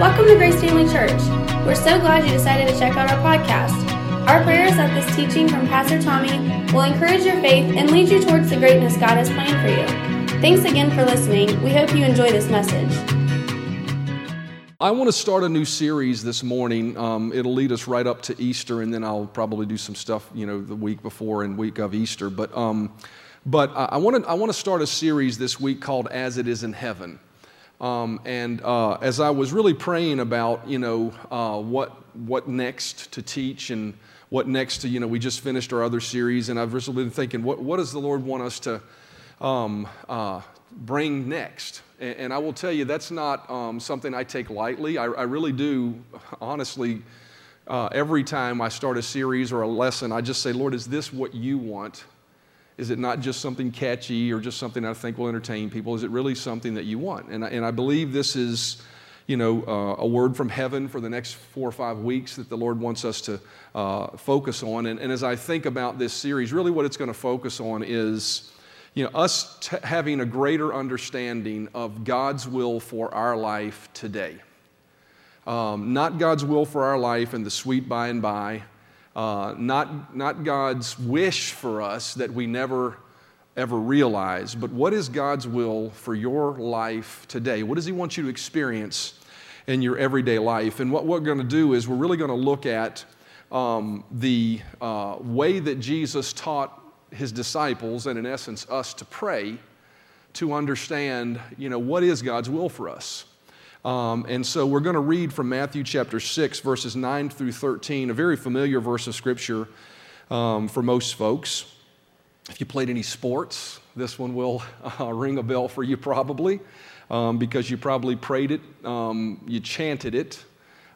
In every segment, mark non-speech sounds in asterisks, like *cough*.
Welcome to Grace Family Church. We're so glad you decided to check out our podcast. Our prayer is that this teaching from Pastor Tommy will encourage your faith and lead you towards the greatness God has planned for you. Thanks again for listening. We hope you enjoy this message. I want to start a new series this morning. Um, it'll lead us right up to Easter, and then I'll probably do some stuff, you know, the week before and week of Easter. But, um, but I, want to, I want to start a series this week called As It Is in Heaven. Um, and uh, as I was really praying about, you know, uh, what, what next to teach and what next to, you know, we just finished our other series, and I've really been thinking, what, what does the Lord want us to um, uh, bring next? And, and, I will tell you, that's not um, something I take lightly. I, I really do, honestly, uh, every time I start a series or a lesson, I just say, Lord, is this what you want? Is it not just something catchy or just something I think will entertain people? Is it really something that you want? And I, and I believe this is, you know, uh, a word from heaven for the next four or five weeks that the Lord wants us to uh, focus on. And, and as I think about this series, really what it's going to focus on is, you know, us t- having a greater understanding of God's will for our life today. Um, not God's will for our life in the sweet by and by, uh, not, not God's wish for us that we never ever realize, but what is God's will for your life today? What does He want you to experience in your everyday life? And what we're going to do is we're really going to look at um, the uh, way that Jesus taught His disciples, and in essence, us to pray to understand, you know, what is God's will for us. Um, and so we're going to read from Matthew chapter 6, verses 9 through 13, a very familiar verse of Scripture um, for most folks. If you played any sports, this one will uh, ring a bell for you probably, um, because you probably prayed it, um, you chanted it.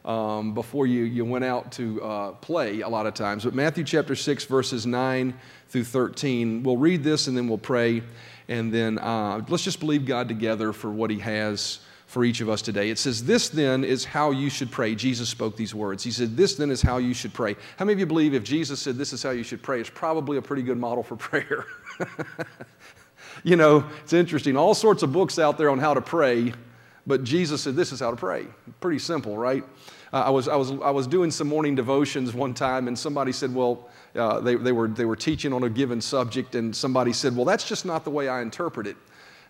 Um, before you, you went out to uh, play a lot of times. But Matthew chapter 6, verses 9 through 13, we'll read this and then we'll pray. And then uh, let's just believe God together for what He has for each of us today. It says, This then is how you should pray. Jesus spoke these words. He said, This then is how you should pray. How many of you believe if Jesus said, This is how you should pray, it's probably a pretty good model for *laughs* prayer? you know, it's interesting. All sorts of books out there on how to pray, but Jesus said, This is how to pray. Pretty simple, right? Uh, I, was, I, was, I was doing some morning devotions one time, and somebody said, Well, uh, they, they, were, they were teaching on a given subject, and somebody said, Well, that's just not the way I interpret it.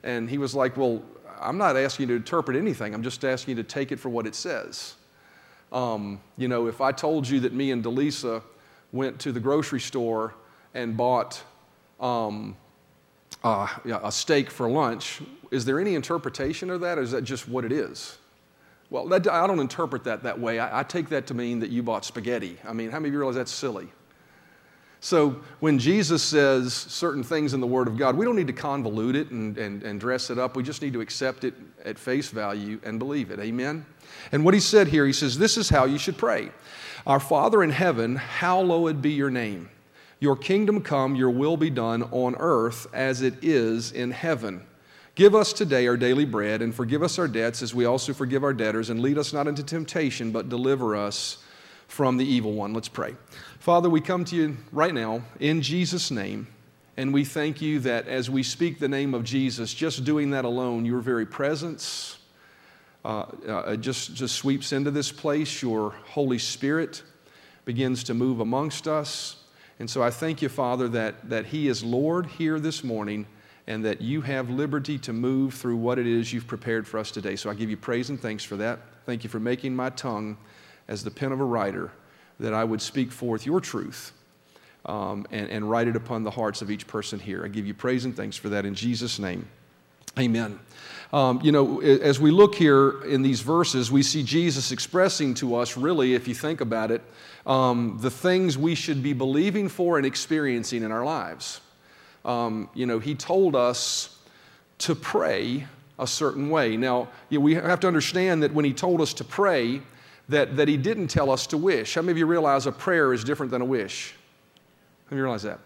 And he was like, Well, I'm not asking you to interpret anything, I'm just asking you to take it for what it says. Um, you know, if I told you that me and Delisa went to the grocery store and bought um, uh, a steak for lunch, is there any interpretation of that, or is that just what it is? Well, that, I don't interpret that that way. I, I, take that to mean that you bought spaghetti. I mean, how many of you realize that's silly? So when Jesus says certain things in the Word of God, we don't need to convolute it and, and, and dress it up. We just need to accept it at face value and believe it. Amen? And what he said here, he says, This is how you should pray Our Father in heaven, hallowed be your name. Your kingdom come, your will be done on earth as it is in heaven. Give us today our daily bread, and forgive us our debts as we also forgive our debtors, and lead us not into temptation, but deliver us from the evil one. Let's pray. Father, we come to you right now in Jesus' name, and we thank you that as we speak the name of Jesus, just doing that alone, your very presence uh, uh, just, just sweeps into this place. Your Holy Spirit begins to move amongst us. And so I thank you, Father, that, that He is Lord here this morning and that you have liberty to move through what it is you've prepared for us today. So I give you praise and thanks for that. Thank you for making my tongue as the pen of a writer, that I would speak forth your truth um, and, and write it upon the hearts of each person here. I give you praise and thanks for that in Jesus' name. Amen. Um, you know, as we look here in these verses, we see Jesus expressing to us, really, if you think about it, um, the things we should be believing for and experiencing in our lives. Um, you know, he told us to pray a certain way. Now, you know, we have to understand that when he told us to pray, that, that he didn't tell us to wish. How many of you realize a prayer is different than a wish? How many realize that?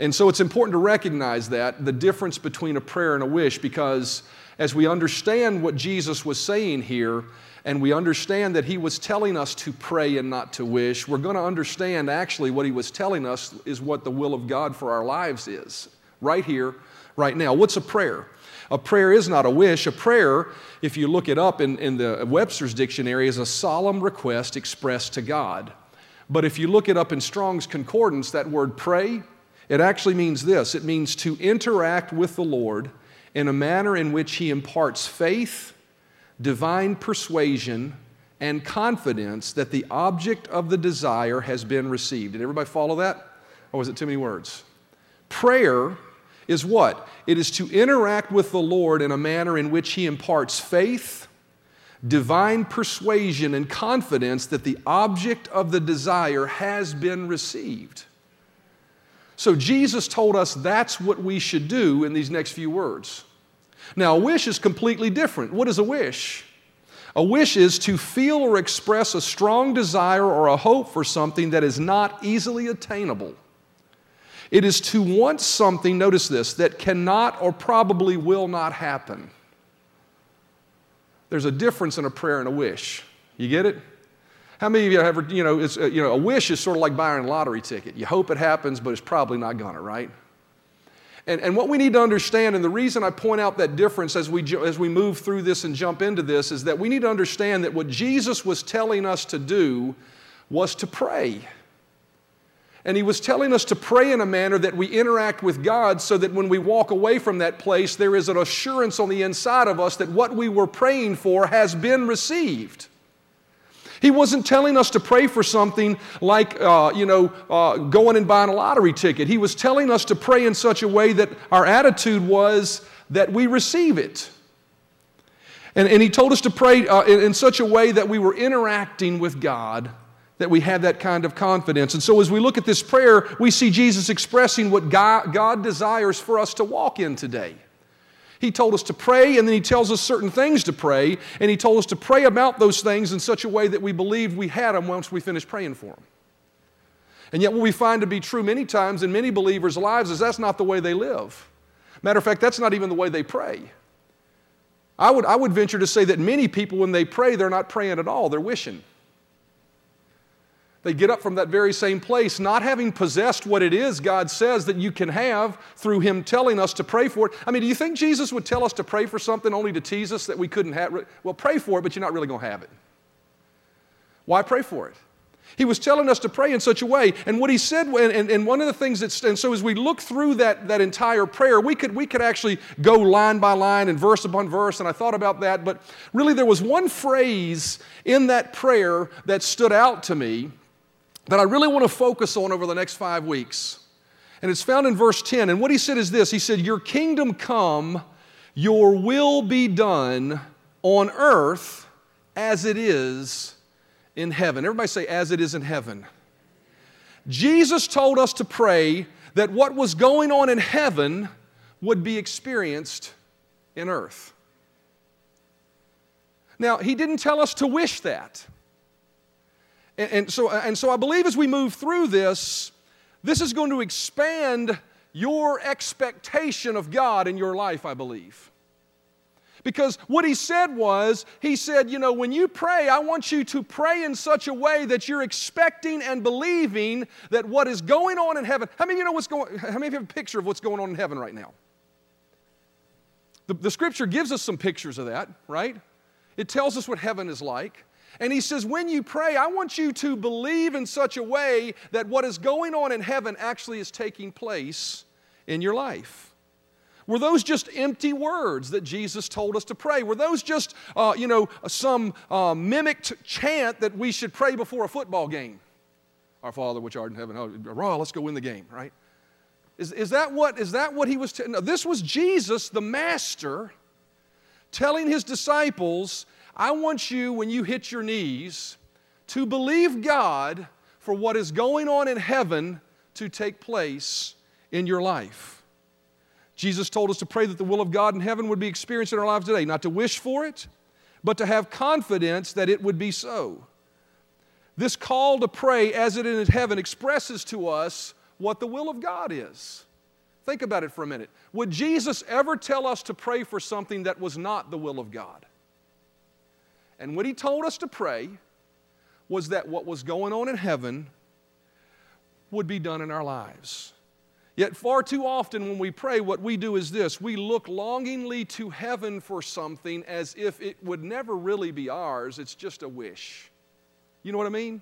And so it's important to recognize that, the difference between a prayer and a wish, because as we understand what Jesus was saying here, and we understand that he was telling us to pray and not to wish, we're going to understand actually what he was telling us is what the will of God for our lives is, right here, right now. What's a prayer? A prayer is not a wish. A prayer, if you look it up in, in the Webster's dictionary, is a solemn request expressed to God. But if you look it up in Strong's Concordance, that word pray, it actually means this it means to interact with the Lord in a manner in which He imparts faith, divine persuasion, and confidence that the object of the desire has been received. Did everybody follow that? Or was it too many words? Prayer is what? It is to interact with the Lord in a manner in which He imparts faith, divine persuasion, and confidence that the object of the desire has been received. So Jesus told us that's what we should do in these next few words. Now, a wish is completely different. What is a wish? A wish is to feel or express a strong desire or a hope for something that is not easily attainable. It is to want something, notice this, that cannot or probably will not happen. There's a difference in a prayer and a wish. You get it? How many of you have ever, you know, it's, uh, you know, a wish is sort of like buying a lottery ticket. You hope it happens, but it's probably not gonna, right? And, and what we need to understand, and the reason I point out that difference as we, as we move through this and jump into this, is that we need to understand that what Jesus was telling us to do was to pray. And he was telling us to pray in a manner that we interact with God so that when we walk away from that place, there is an assurance on the inside of us that what we were praying for has been received. He wasn't telling us to pray for something like, uh, you know, uh, going and buying a lottery ticket. He was telling us to pray in such a way that our attitude was that we receive it. And, and he told us to pray uh, in, in such a way that we were interacting with God that we have that kind of confidence. And so, as we look at this prayer, we see Jesus expressing what God, desires for us to walk in today. He told us to pray, and then He tells us certain things to pray, and He told us to pray about those things in such a way that we believed we had them once we finished praying for them. And yet, what we find to be true many times in many believers' lives is that's not the way they live. Matter of fact, that's not even the way they pray. I would, I would venture to say that many people, when they pray, they're not praying at all, they're wishing. They get up from that very same place, not having possessed what it is God says that you can have through Him telling us to pray for it. I mean, do you think Jesus would tell us to pray for something only to tease us that we couldn't have? Well, pray for it, but you're not really going to have it. Why pray for it? He was telling us to pray in such a way. And what he said, and, and one of the things that's, and so as we look through that, that entire prayer, we could, we could actually go line by line and verse upon verse, and I thought about that. But really, there was one phrase in that prayer that stood out to me that I really want to focus on over the next five weeks. And it's found in verse 10. And what he said is this He said, Your kingdom come, your will be done on earth as it is in heaven. Everybody say, as it is in heaven. Jesus told us to pray that what was going on in heaven would be experienced in earth. Now, he didn't tell us to wish that. And, and, so, and so I believe as we move through this, this is going to expand your expectation of God in your life, I believe. Because what he said was, he said, you know, when you pray, I want you to pray in such a way that you're expecting and believing that what is going on in heaven. How many of you know what's going how many of you have a picture of what's going on in heaven right now? The, the scripture gives us some pictures of that, right? It tells us what heaven is like. And he says, when you pray, I want you to believe in such a way that what is going on in heaven actually is taking place in your life. Were those just empty words that Jesus told us to pray? Were those just, uh, you know, some uh, mimicked chant that we should pray before a football game? Our Father which art in heaven, oh, raw, let's go win the game, right? Is, is, that, what, is that what he was? T- no, this was Jesus, the Master, telling his disciples I want you, when you hit your knees, to believe God for what is going on in heaven to take place in your life. Jesus told us to pray that the will of God in heaven would be experienced in our lives today, not to wish for it, but to have confidence that it would be so. This call to pray as it is in heaven expresses to us what the will of God is. Think about it for a minute. Would Jesus ever tell us to pray for something that was not the will of God? And what he told us to pray was that what was going on in heaven would be done in our lives. Yet, far too often when we pray, what we do is this we look longingly to heaven for something as if it would never really be ours, it's just a wish. You know what I mean?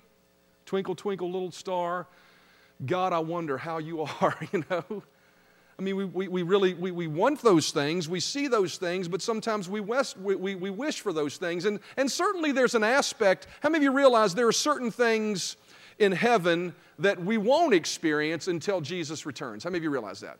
Twinkle, twinkle, little star. God, I wonder how you *laughs* are, you know? I mean, we, we, we really we, we want those things, we see those things, but sometimes we, west, we, we, we wish for those things. And, and certainly there's an aspect, how many of you realize there are certain things in heaven that we won't experience until Jesus returns? How many of you realize that?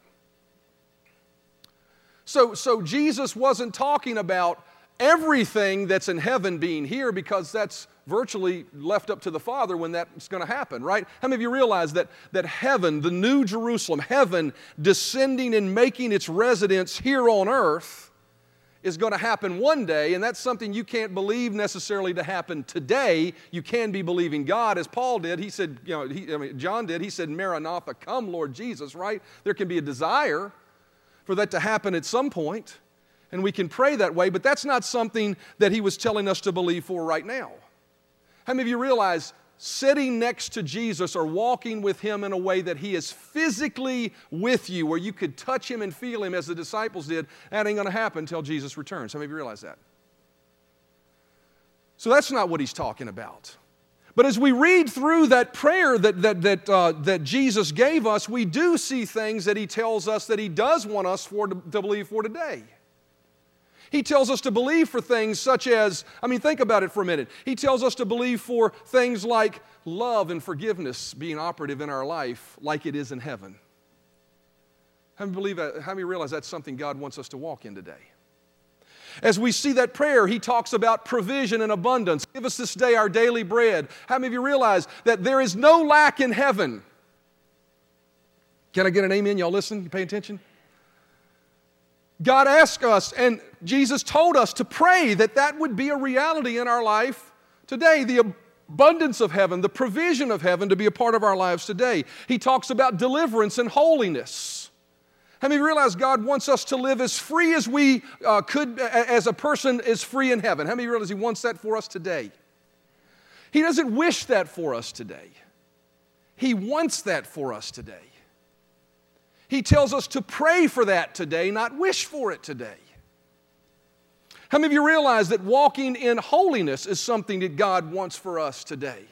So, so Jesus wasn't talking about everything that's in heaven being here because that's virtually left up to the Father when that's going to happen, right? How many of you realize that, that heaven, the new Jerusalem, heaven descending and making its residence here on earth, is going to happen one day, and that's something you can't believe necessarily to happen today. You can be believing God, as Paul did. He said, you know, he, I mean, John did. He said, Maranatha, come, Lord Jesus, right? There can be a desire for that to happen at some point, and we can pray that way, but that's not something that he was telling us to believe for right now. How many of you realize sitting next to Jesus or walking with him in a way that he is physically with you, where you could touch him and feel him as the disciples did, that ain't going to happen until Jesus returns. How many of you realize that? So that's not what he's talking about. But as we read through that prayer that, that, that, uh, that Jesus gave us, we do see things that he tells us that he does want us for to, to believe for today. He tells us to believe for things such as, I mean, think about it for a minute. He tells us to believe for things like love and forgiveness being operative in our life like it is in heaven. How many, believe how many realize that's something God wants us to walk in today? As we see that prayer, he talks about provision and abundance. Give us this day our daily bread. How many of you realize that there is no lack in heaven? Can I get an amen? Y'all listen? You pay attention? God asked us, and Jesus told us to pray that that would be a reality in our life today. The abundance of heaven, the provision of heaven to be a part of our lives today. He talks about deliverance and holiness. How many realize God wants us to live as free as we uh, could, as a person is free in heaven? How many realize He wants that for us today? He doesn't wish that for us today. He wants that for us today. He tells us to pray for that today, not wish for it today. How many of you realize that walking in holiness is something that God wants for us today?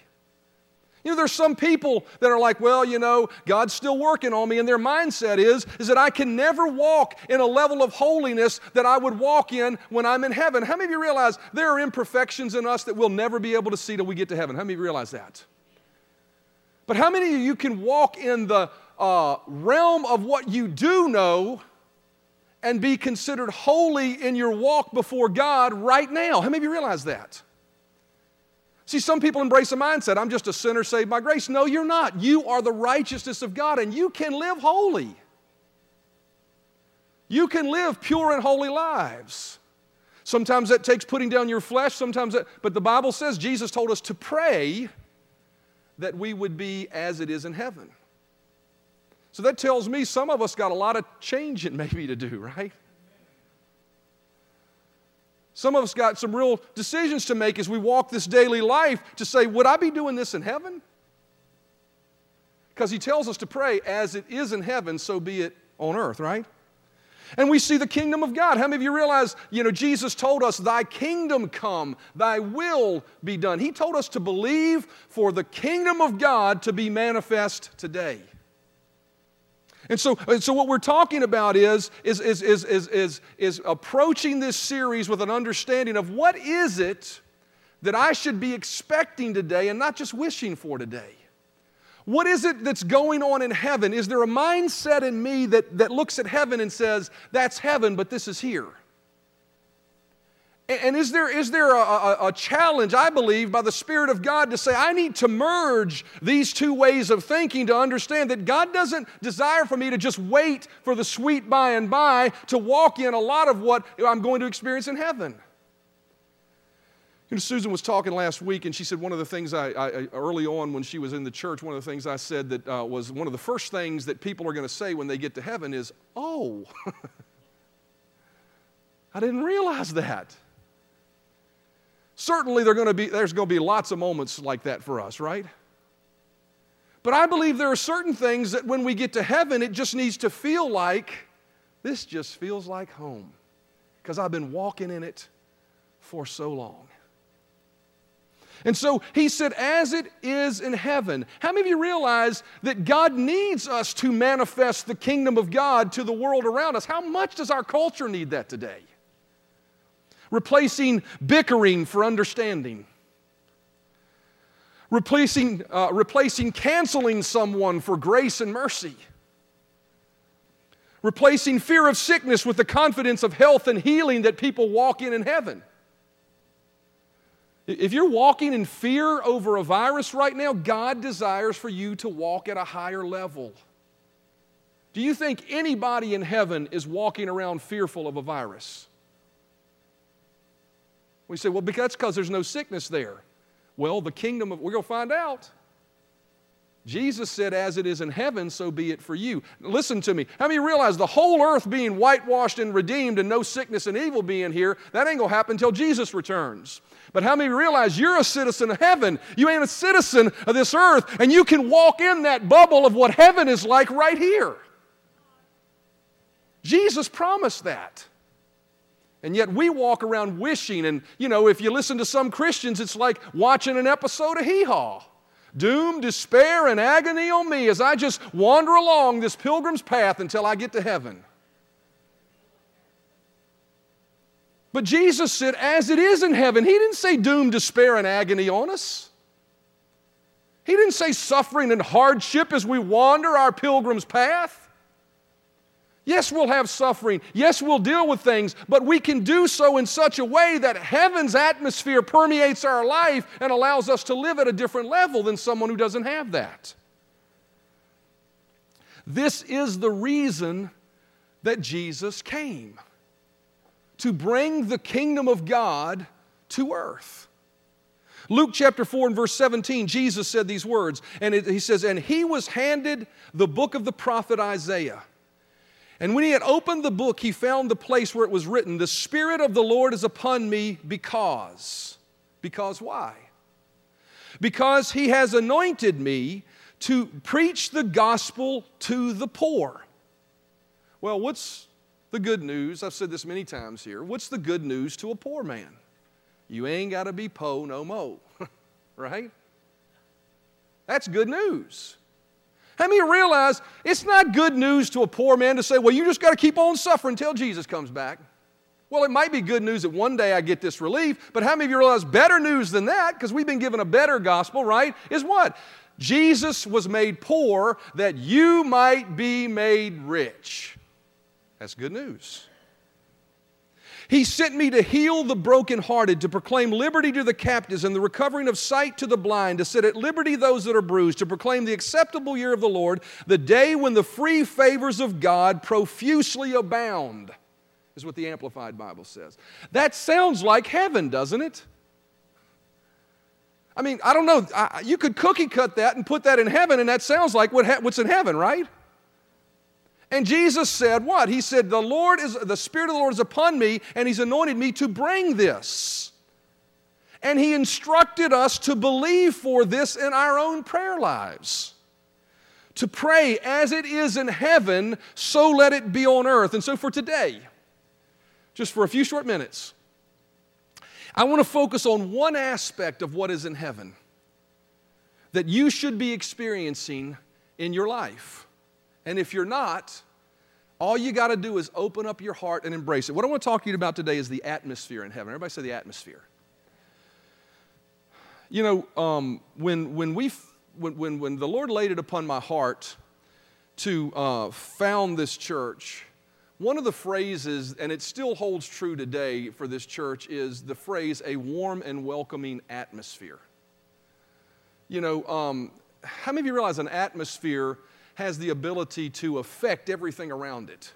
You know, there's some people that are like, well, you know, God's still working on me, and their mindset is, is that I can never walk in a level of holiness that I would walk in when I'm in heaven. How many of you realize there are imperfections in us that we'll never be able to see till we get to heaven? How many of you realize that? But how many of you can walk in the uh, realm of what you do know and be considered holy in your walk before God right now. How many of you realize that? See, some people embrace a mindset I'm just a sinner saved by grace. No, you're not. You are the righteousness of God and you can live holy. You can live pure and holy lives. Sometimes that takes putting down your flesh, sometimes that, but the Bible says Jesus told us to pray that we would be as it is in heaven. So that tells me some of us got a lot of changing maybe to do, right? Some of us got some real decisions to make as we walk this daily life to say, would I be doing this in heaven? Because he tells us to pray, as it is in heaven, so be it on earth, right? And we see the kingdom of God. How many of you realize, you know, Jesus told us, Thy kingdom come, Thy will be done. He told us to believe for the kingdom of God to be manifest today. And so, and so what we're talking about is, is, is, is, is, is, is approaching this series with an understanding of what is it that I should be expecting today and not just wishing for today. What is it that's going on in heaven? Is there a mindset in me that, that looks at heaven and says, that's heaven, but this is here? And is there, is there a, a, a, challenge, I believe, by the Spirit of God to say, I need to merge these two ways of thinking to understand that God doesn't desire for me to just wait for the sweet by and by to walk in a lot of what I'm going to experience in heaven? You know, Susan was talking last week, and she said one of the things I, I early on when she was in the church, one of the things I said that uh, was one of the first things that people are going to say when they get to heaven is, Oh, *laughs* I didn't realize that. Certainly, going be, there's going to be lots of moments like that for us, right? But I believe there are certain things that when we get to heaven, it just needs to feel like this just feels like home because I've been walking in it for so long. And so he said, as it is in heaven. How many of you realize that God needs us to manifest the kingdom of God to the world around us? How much does our culture need that today? Replacing bickering for understanding replacing, uh, replacing canceling someone for grace and mercy, replacing fear of sickness with the confidence of health and healing that people walk in in heaven. If you're walking in fear over a virus right now, God desires for you to walk at a higher level. Do you think anybody in heaven is walking around fearful of a virus? We say, well, that's because there's no sickness there. Well, the kingdom of, we're going to find out. Jesus said, As it is in heaven, so be it for you. Listen to me. How many realize the whole earth being whitewashed and redeemed and no sickness and evil being here, that ain't going to happen until Jesus returns. But how many realize you're a citizen of heaven? You ain't a citizen of this earth, and you can walk in that bubble of what heaven is like right here. Jesus promised that. And yet we walk around wishing, and you know, if you listen to some Christians, it's like watching an episode of Hee Haw. Doom, despair, and agony on me as I just wander along this pilgrim's path until I get to heaven. But Jesus said, as it is in heaven, He didn't say doom, despair, and agony on us. He didn't say suffering and hardship as we wander our pilgrim's path. Yes, we'll have suffering. Yes, we'll deal with things, but we can do so in such a way that heaven's atmosphere permeates our life and allows us to live at a different level than someone who doesn't have that. This is the reason that Jesus came to bring the kingdom of God to earth. Luke chapter 4 and verse 17, Jesus said these words, and he says, And he was handed the book of the prophet Isaiah. And when he had opened the book, he found the place where it was written, The Spirit of the Lord is upon me because. Because why? Because he has anointed me to preach the gospel to the poor. Well, what's the good news? I've said this many times here. What's the good news to a poor man? You ain't got to be po no mo, *laughs* right? That's good news. How many realize it's not good news to a poor man to say, well, you just got to keep on suffering until Jesus comes back? Well, it might be good news that one day I get this relief, but how many of you realize better news than that, because we've been given a better gospel, right? Is what? Jesus was made poor that you might be made rich. That's good news. He sent me to heal the brokenhearted, to proclaim liberty to the captives and the recovering of sight to the blind, to set at liberty those that are bruised, to proclaim the acceptable year of the Lord, the day when the free favors of God profusely abound, is what the Amplified Bible says. That sounds like heaven, doesn't it? I mean, I don't know. I, you could cookie cut that and put that in heaven, and that sounds like what, what's in heaven, right? And Jesus said, What? He said, The Lord is, the Spirit of the Lord is upon me, and He's anointed me to bring this. And He instructed us to believe for this in our own prayer lives. To pray as it is in heaven, so let it be on earth. And so for today, just for a few short minutes, I want to focus on one aspect of what is in heaven that you should be experiencing in your life. And if you're not, all you got to do is open up your heart and embrace it. What I want to talk to you about today is the atmosphere in heaven. Everybody say the atmosphere. You know, um, when, when, we, when, when, when the Lord laid it upon my heart to uh, found this church, one of the phrases, and it still holds true today for this church, is the phrase a warm and welcoming atmosphere. You know, um, how many of you realize an atmosphere has the ability to affect everything around it.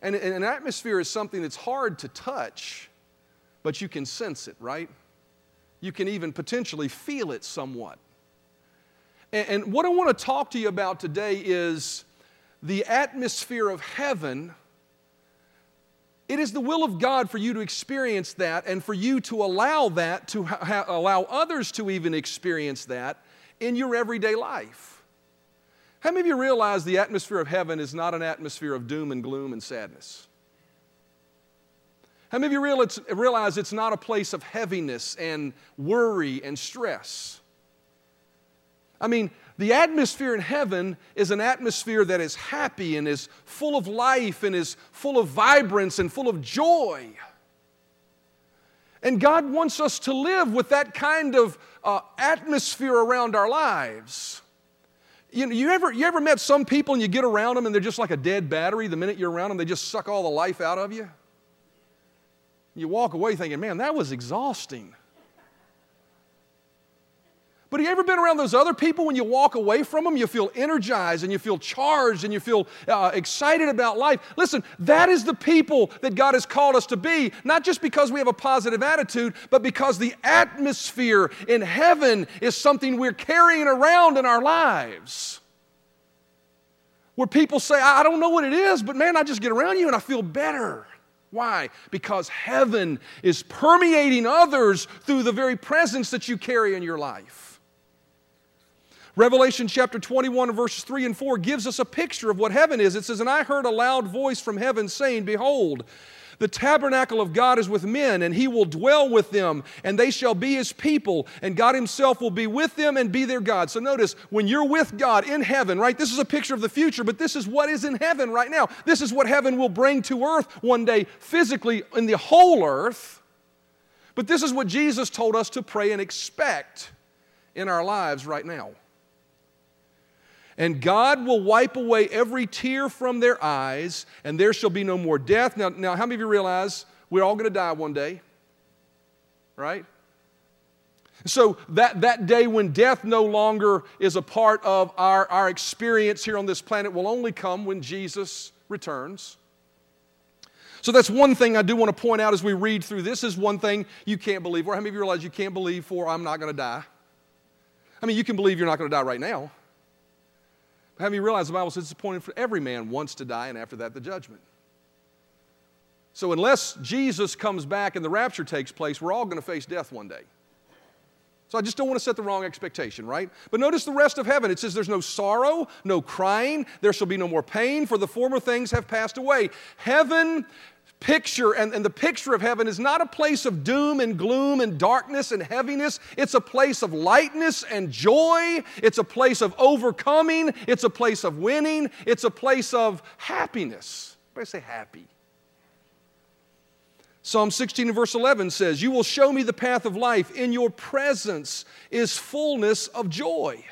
And, and an atmosphere is something that's hard to touch, but you can sense it, right? You can even potentially feel it somewhat. And, and what I want to talk to you about today is the atmosphere of heaven. It is the will of God for you to experience that and for you to allow that, to ha- allow others to even experience that in your everyday life. How many of you realize the atmosphere of heaven is not an atmosphere of doom and gloom and sadness? How many of you realize it's not a place of heaviness and worry and stress? I mean, the atmosphere in heaven is an atmosphere that is happy and is full of life and is full of vibrance and full of joy. And God wants us to live with that kind of uh, atmosphere around our lives. You, know, you, ever, you ever met some people and you get around them and they're just like a dead battery? The minute you're around them, they just suck all the life out of you? You walk away thinking, man, that was exhausting. But have you ever been around those other people when you walk away from them, you feel energized and you feel charged and you feel uh, excited about life? Listen, that is the people that God has called us to be, not just because we have a positive attitude, but because the atmosphere in heaven is something we're carrying around in our lives. Where people say, I don't know what it is, but man, I just get around you and I feel better. Why? Because heaven is permeating others through the very presence that you carry in your life. Revelation chapter 21, verses 3 and 4 gives us a picture of what heaven is. It says, And I heard a loud voice from heaven saying, Behold, the tabernacle of God is with men, and he will dwell with them, and they shall be his people, and God himself will be with them and be their God. So notice, when you're with God in heaven, right, this is a picture of the future, but this is what is in heaven right now. This is what heaven will bring to earth one day, physically in the whole earth. But this is what Jesus told us to pray and expect in our lives right now and God will wipe away every tear from their eyes, and there shall be no more death. Now, now how many of you realize we're all going to die one day? Right? So, that, that day when death no longer is a part of our, our experience here on this planet will only come when Jesus returns. So, that's one thing I do want to point out as we read through this is one thing you can't believe. Or how many of you realize you can't believe for I'm not going to die? I mean, you can believe you're not going to die right now. Have you realized the Bible says it's appointed for every man once to die, and after that, the judgment. So, unless Jesus comes back and the rapture takes place, we're all going to face death one day. So, I just don't want to set the wrong expectation, right? But notice the rest of heaven. It says there's no sorrow, no crying, there shall be no more pain, for the former things have passed away. Heaven picture, and, and the picture of heaven is not a place of doom and gloom and darkness and heaviness. It's a place of lightness and joy. It's a place of overcoming. It's a place of winning. It's a place of happiness. Everybody say happy. Psalm 16 and verse 11 says, You will show me the path of life. In your presence is fullness of joy.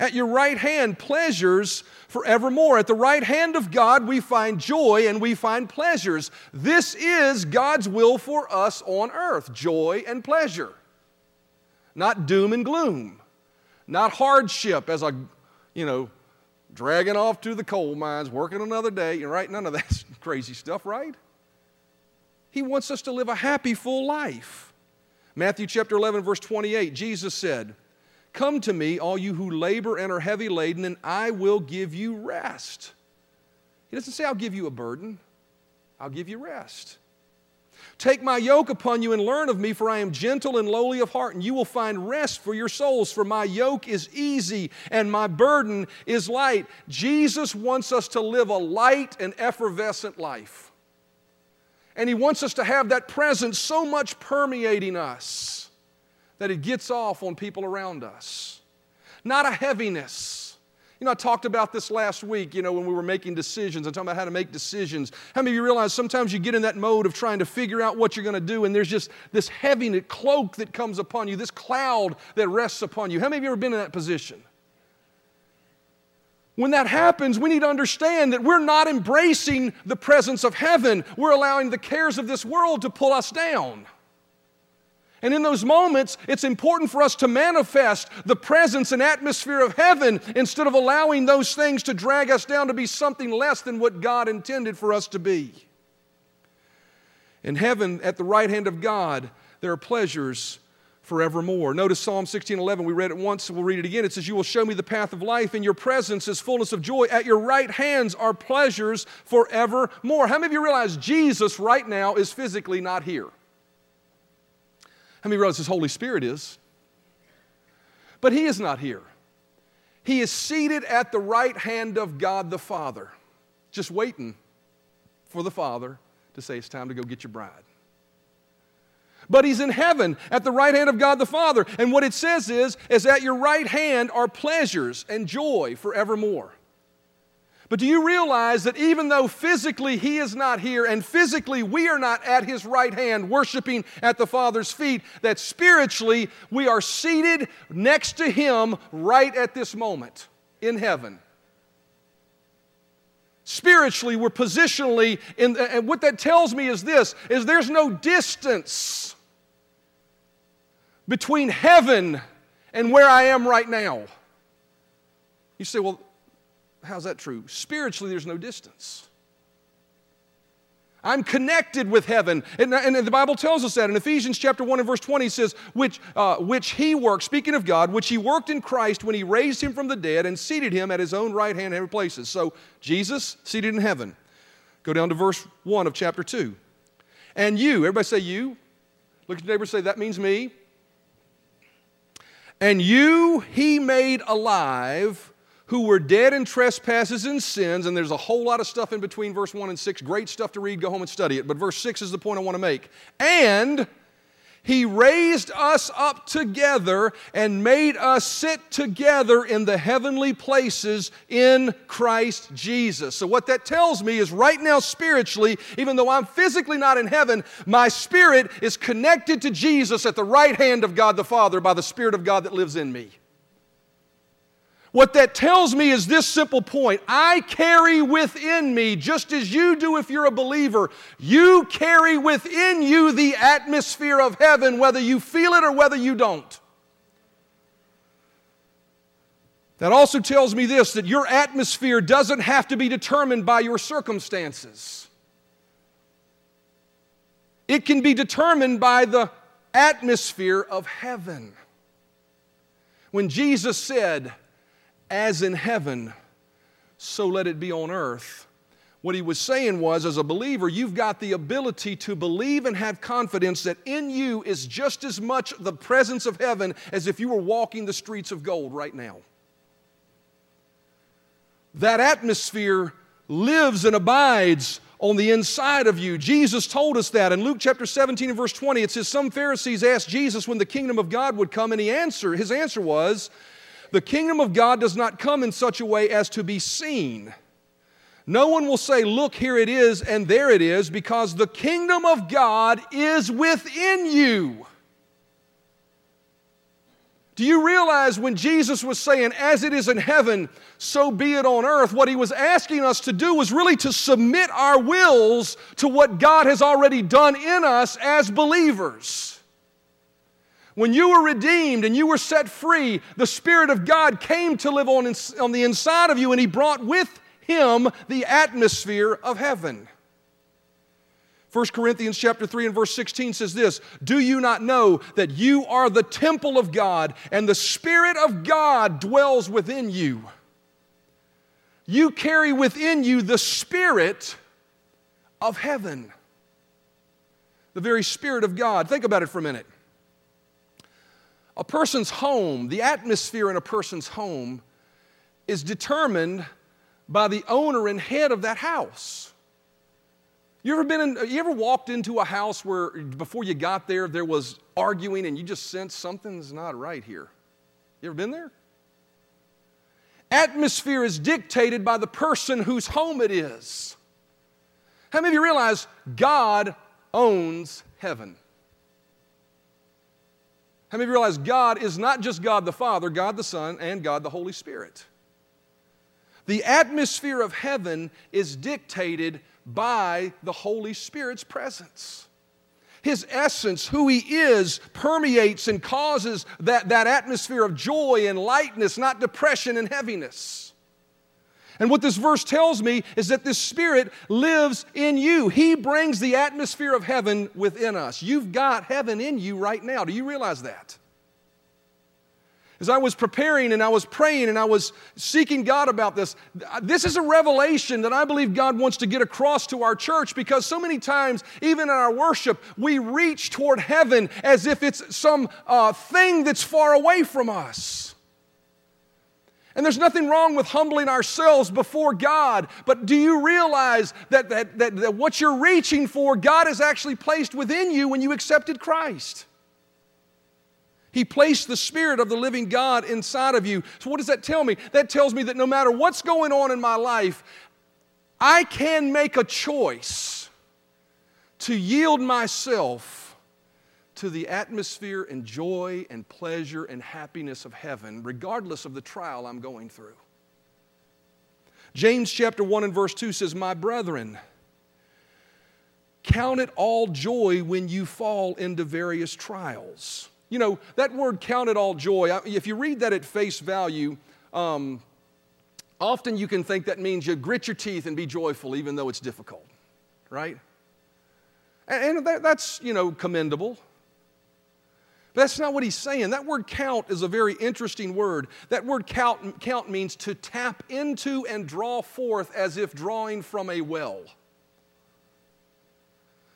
At your right hand, pleasures forevermore. At the right hand of God, we find joy and we find pleasures. This is God's will for us on earth joy and pleasure, not doom and gloom, not hardship as a, you know, dragging off to the coal mines, working another day. Right, none of that *laughs* crazy stuff, right? He wants us to live a happy, full life. Matthew chapter 11, verse 28, Jesus said, Come to me, all you who labor and are heavy laden, and I will give you rest. He doesn't say, I'll give you a burden, I'll give you rest. Take my yoke upon you and learn of me, for I am gentle and lowly of heart, and you will find rest for your souls. For my yoke is easy and my burden is light. Jesus wants us to live a light and effervescent life. And He wants us to have that presence so much permeating us that it gets off on people around us, not a heaviness. You know, I talked about this last week, you know, when we were making decisions and talking about how to make decisions. How many of you realize sometimes you get in that mode of trying to figure out what you're going to do, and there's just this heavy cloak that comes upon you, this cloud that rests upon you? How many of you ever been in that position? When that happens, we need to understand that we're not embracing the presence of heaven. We're allowing the cares of this world to pull us down. And in those moments, it's important for us to manifest the presence and atmosphere of heaven instead of allowing those things to drag us down to be something less than what God intended for us to be. In heaven, at the right hand of God, there are pleasures forevermore. Notice Psalm 16:11. We read it once, we'll read it again. It says, "You will show me the path of life. In your presence is fullness of joy. At your right hands are pleasures forevermore." How many of you realize Jesus right now is physically not here? How many realize His Holy Spirit is? But he is not here. He is seated at the right hand of God the Father, just waiting for the Father to say, It's time to go get your bride. But he's in heaven at the right hand of God the Father. And what it says is, is at your right hand are pleasures and joy forevermore. But do you realize that even though physically he is not here and physically we are not at his right hand worshiping at the Father's feet, that spiritually we are seated next to him right at this moment in heaven? Spiritually, we're positionally in, and what that tells me is this is there's no distance between heaven and where I am right now. You say, well, how's that true? Spiritually, there's no distance. I'm connected with heaven. And, and, the Bible tells us that in Ephesians chapter 1 and verse 20 says, which, uh, which he worked, speaking of God, which he worked in Christ when he raised him from the dead and seated him at his own right hand in every places. So Jesus seated in heaven. Go down to verse 1 of chapter 2. And you, everybody say you. Look at your neighbor say, that means me. And you he made alive who were dead in trespasses and sins, and there's a whole lot of stuff in between verse 1 and 6. Great stuff to read, go home and study it. But verse 6 is the point I want to make. And he raised us up together and made us sit together in the heavenly places in Christ Jesus. So, what that tells me is right now, spiritually, even though I'm physically not in heaven, my spirit is connected to Jesus at the right hand of God the Father by the Spirit of God that lives in me. What that tells me is this simple point I carry within me, just as you do if you're a believer, you carry within you the atmosphere of heaven, whether you feel it or whether you don't. That also tells me this that your atmosphere doesn't have to be determined by your circumstances. It can be determined by the atmosphere of heaven. When Jesus said, as in heaven, so let it be on earth. What he was saying was, as a believer, you've got the ability to believe and have confidence that in you is just as much the presence of heaven as if you were walking the streets of gold right now. That atmosphere lives and abides on the inside of you. Jesus told us that in Luke chapter 17 and verse 20. It says, Some Pharisees asked Jesus when the kingdom of God would come, and he answered, his answer was, the kingdom of God does not come in such a way as to be seen. No one will say, Look, here it is, and there it is, because the kingdom of God is within you. Do you realize when Jesus was saying, As it is in heaven, so be it on earth, what he was asking us to do was really to submit our wills to what God has already done in us as believers. When you were redeemed and you were set free, the Spirit of God came to live on, on the inside of you and He brought with Him the atmosphere of heaven. 1 Corinthians chapter 3 and verse 16 says this, "Do you not know that you are the temple of God and the spirit of God dwells within you?" You carry within you the spirit of heaven. The very spirit of God. Think about it for a minute. A person's home, the atmosphere in a person's home, is determined by the owner and head of that house. You ever been in, you ever walked into a house where before you got there there was arguing and you just sensed something's not right here? You ever been there? Atmosphere is dictated by the person whose home it is. How many of you realize God owns heaven? How many of you realize God is not just God the Father, God the Son, and God the Holy Spirit? The atmosphere of heaven is dictated by the Holy Spirit's presence. His essence, who He is, permeates and causes that, that atmosphere of joy and lightness, not depression and heaviness. And what this verse tells me is that this Spirit lives in you. He brings the atmosphere of heaven within us. You've got heaven in you right now. Do you realize that? As I was preparing and I was praying and I was seeking God about this, this is a revelation that I believe God wants to get across to our church because so many times, even in our worship, we reach toward heaven as if it's some uh, thing that's far away from us. And there's nothing wrong with humbling ourselves before God, but do you realize that, that, that, that, what you're reaching for, God has actually placed within you when you accepted Christ? He placed the Spirit of the living God inside of you. So, what does that tell me? That tells me that no matter what's going on in my life, I can make a choice to yield myself to the atmosphere and joy and pleasure and happiness of heaven, regardless of the trial I'm going through. James chapter 1 and verse 2 says, My brethren, count it all joy when you fall into various trials you know, that word count it all joy, if you read that at face value, um, often you can think that means you grit your teeth and be joyful even though it's difficult, right? And, and that, that's, you know, commendable. But that's not what he's saying. That word count is a very interesting word. That word count, count means to tap into and draw forth as if drawing from a well.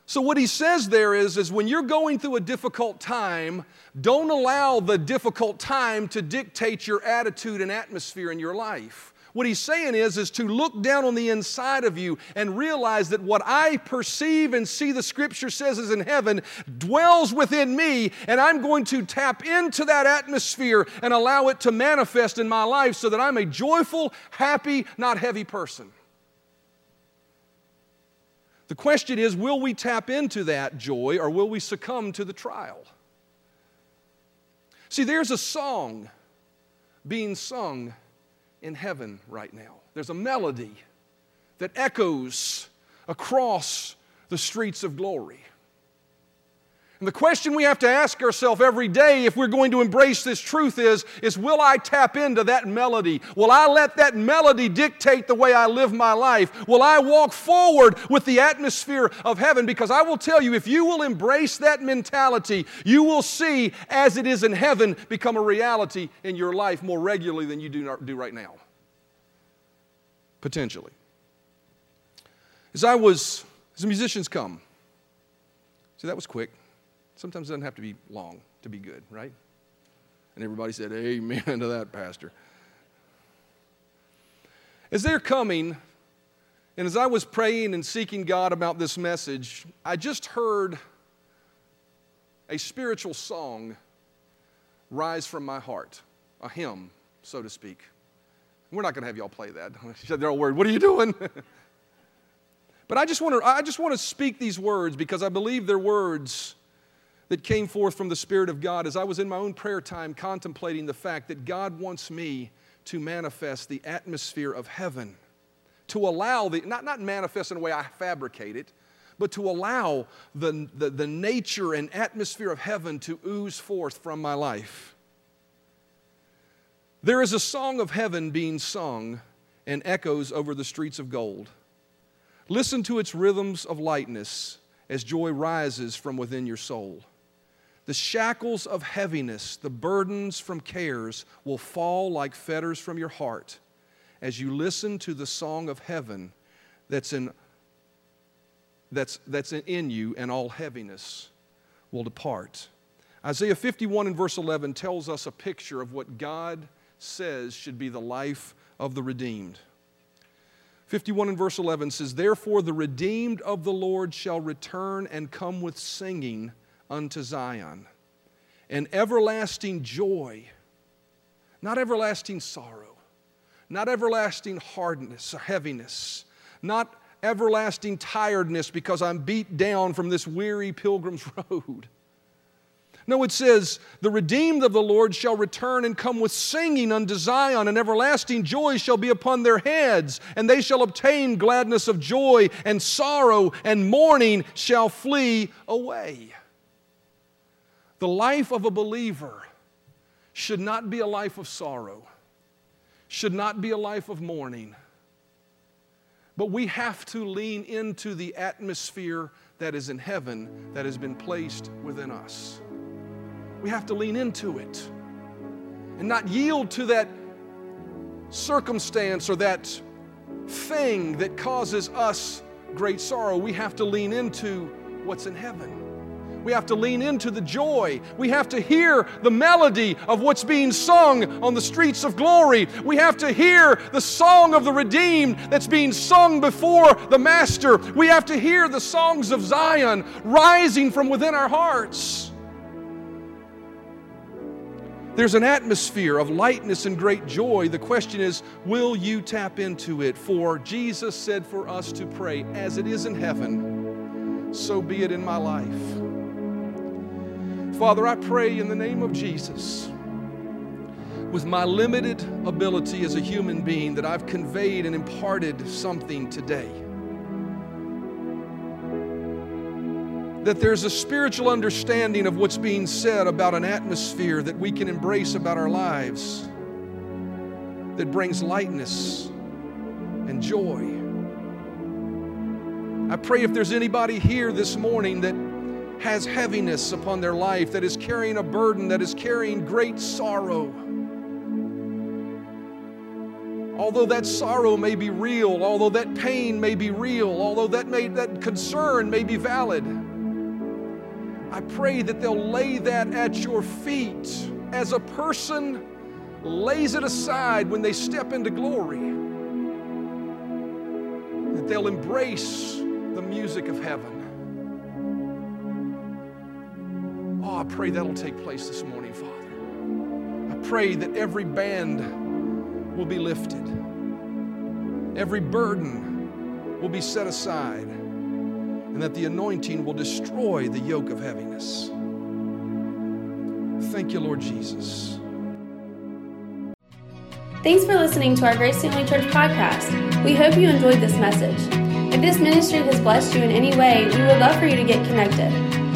So, what he says there is, is when you're going through a difficult time, don't allow the difficult time to dictate your attitude and atmosphere in your life. What he's saying is, is to look down on the inside of you and realize that what I perceive and see the scripture says is in heaven dwells within me, and I'm going to tap into that atmosphere and allow it to manifest in my life so that I'm a joyful, happy, not heavy person. The question is will we tap into that joy or will we succumb to the trial? See, there's a song being sung in heaven right now. There's a melody that echoes across the streets of glory. And the question we have to ask ourselves every day if we're going to embrace this truth is, is will I tap into that melody? Will I let that melody dictate the way I live my life? Will I walk forward with the atmosphere of heaven? Because I will tell you, if you will embrace that mentality, you will see as it is in heaven become a reality in your life more regularly than you do, do right now. Potentially. As I was, as the musicians come, see, that was quick. Sometimes it doesn't have to be long to be good, right? And everybody said, Amen *laughs* to that, Pastor. As they're coming, and as I was praying and seeking God about this message, I just heard a spiritual song rise from my heart, a hymn, so to speak. We're not going to have y'all play that. She said they're all worried. What are you doing? *laughs* but I just want to I just want to speak these words because I believe they're words that came forth from the Spirit of God as I was in my own prayer time contemplating the fact that God wants me to manifest the atmosphere of heaven, to allow the, not, not manifest in a way I fabricate it, but to allow the, the, the nature and atmosphere of heaven to ooze forth from my life. There is a song of heaven being sung and echoes over the streets of gold. Listen to its rhythms of lightness as joy rises from within your soul. The shackles of heaviness, the burdens from cares will fall like fetters from your heart as you listen to the song of heaven that's in, that's, that's in you, and all heaviness will depart. Isaiah 51 and verse 11 tells us a picture of what God says should be the life of the redeemed. 51 and verse 11 says, Therefore the redeemed of the Lord shall return and come with singing unto Zion, and everlasting joy, not everlasting sorrow, not everlasting hardness or heaviness, not everlasting tiredness because I'm beat down from this weary pilgrim's *laughs* road. No, it says, The redeemed of the Lord shall return and come with singing unto Zion, and everlasting joy shall be upon their heads, and they shall obtain gladness of joy, and sorrow and mourning shall flee away. The life of a believer should not be a life of sorrow, should not be a life of mourning. But we have to lean into the atmosphere that is in heaven that has been placed within us. We have to lean into it and not yield to that circumstance or that thing that causes us great sorrow. We have to lean into what's in heaven. We have to lean into the joy. We have to hear the melody of what's being sung on the streets of glory. We have to hear the song of the redeemed that's being sung before the Master. We have to hear the songs of Zion rising from within our hearts. There's an atmosphere of lightness and great joy. The question is, will you tap into it? For Jesus said for us to pray, as it is in heaven, so be it in my life. Father, I pray in the name of Jesus, with my limited ability as a human being, that I've conveyed and imparted something today. that there's a spiritual understanding of what's being said about an atmosphere that we can embrace about our lives that brings lightness and joy. I pray if there's anybody here this morning that has heaviness upon their life, that is carrying a burden, that is carrying great sorrow. Although that sorrow may be real, although that pain may be real, although that, may, that concern may be valid, I pray that they'll lay that at your feet as a person lays it aside when they step into glory. That they'll embrace the music of heaven. Oh, I pray that'll take place this morning, Father. I pray that every band will be lifted, every burden will be set aside and that the anointing will destroy the yoke of heaviness. Thank you, Lord Jesus. Thanks for listening to our Grace Family Church podcast. We hope you enjoyed this message. If this ministry has blessed you in any way, we would love for you to get connected.